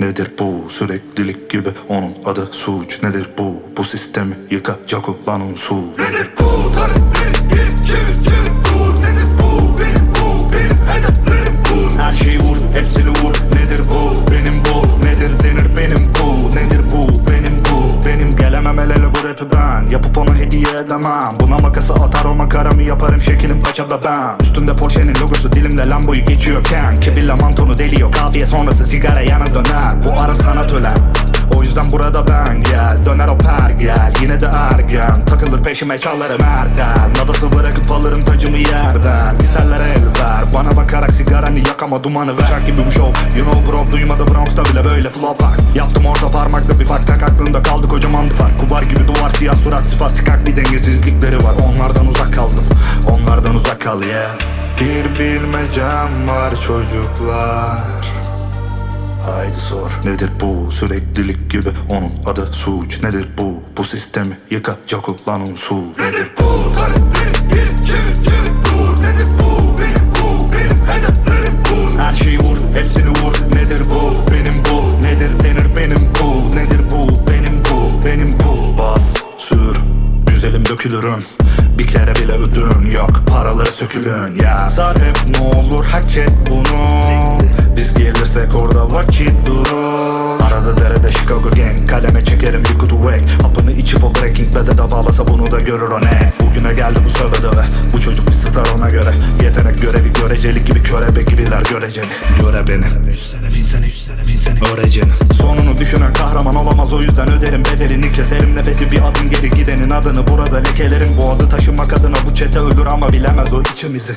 Nedir bu süreklilik gibi? Onun adı suç. Nedir bu? Bu sistemi yıkacak olan unsur. Nedir bu taleplerim bir çevir çevir dur? Nedir bu? Benim bu benim hedeflerim bu Her şeyi vur hepsini vur. Nedir bu? Benim bu. Nedir denir benim bu? Nedir bu? Benim bu. Benim Gelemem el ele bu rapi ben. Yapıp ona hediye edemem. Buna makası atar o makaramı yaparım. Şekilim kaça da ben. Üstünde Porsche'nin logosu dilimde Lambo'yu geçiyorken. Kibirle mantonu deliyor. Kafiye sonrası sigara peşime çalarım ertel Nadası bırakıp alırım tacımı yerden. İsterler el ver Bana bakarak sigaranı yak ama dumanı ver. Çak gibi bu show You know bro duymadı Bronx'ta bile böyle flow var Yaptım orta parmakla bir fark tak aklında kaldı kocaman bir fark. Kubar gibi duvar siyah surat spastik akli dengesizlikleri var. Onlardan uzak kaldım. Onlardan uzak kal yeah. Bir bilmecem var çocuklar. Haydi sor nedir bu? Süreklilik gibi onun adı suç. Nedir bu bu sistemi yıkacak olan unsur Nedir? Bu taleplerim bir çevir çevir dur. Nedir bu? Benim bu benim hedeflerim bu. Her şeyi vur hepsini vur. Nedir bu? Benim bu. Nedir denir? Benim bu. Nedir bu? Benim bu. Benim bu. Bas sür. Güzelim dökülürüm. Bir kere bile ödün yok. Paraları sökülün ya Zaten ne olur hak et bunu Kaleme çekerim bir kutu wake Hapını içip o breaking bad'e de bağlasa bunu da görür o net Bugüne geldi bu söve döve. Bu çocuk bir star ona göre. Yetenek görevi göreceli gibi körebe gibiler göreceli. Göre beni. Yüz sene bin sene yüz sene bin sene Öreceni Sonunu düşünen kahraman olamaz o yüzden öderim bedelini. Keserim nefesi bir adım geri gidenin adını. Burada lekelerim bu adı taşımak adına. Bu çete ölür ama bilemez o içimizi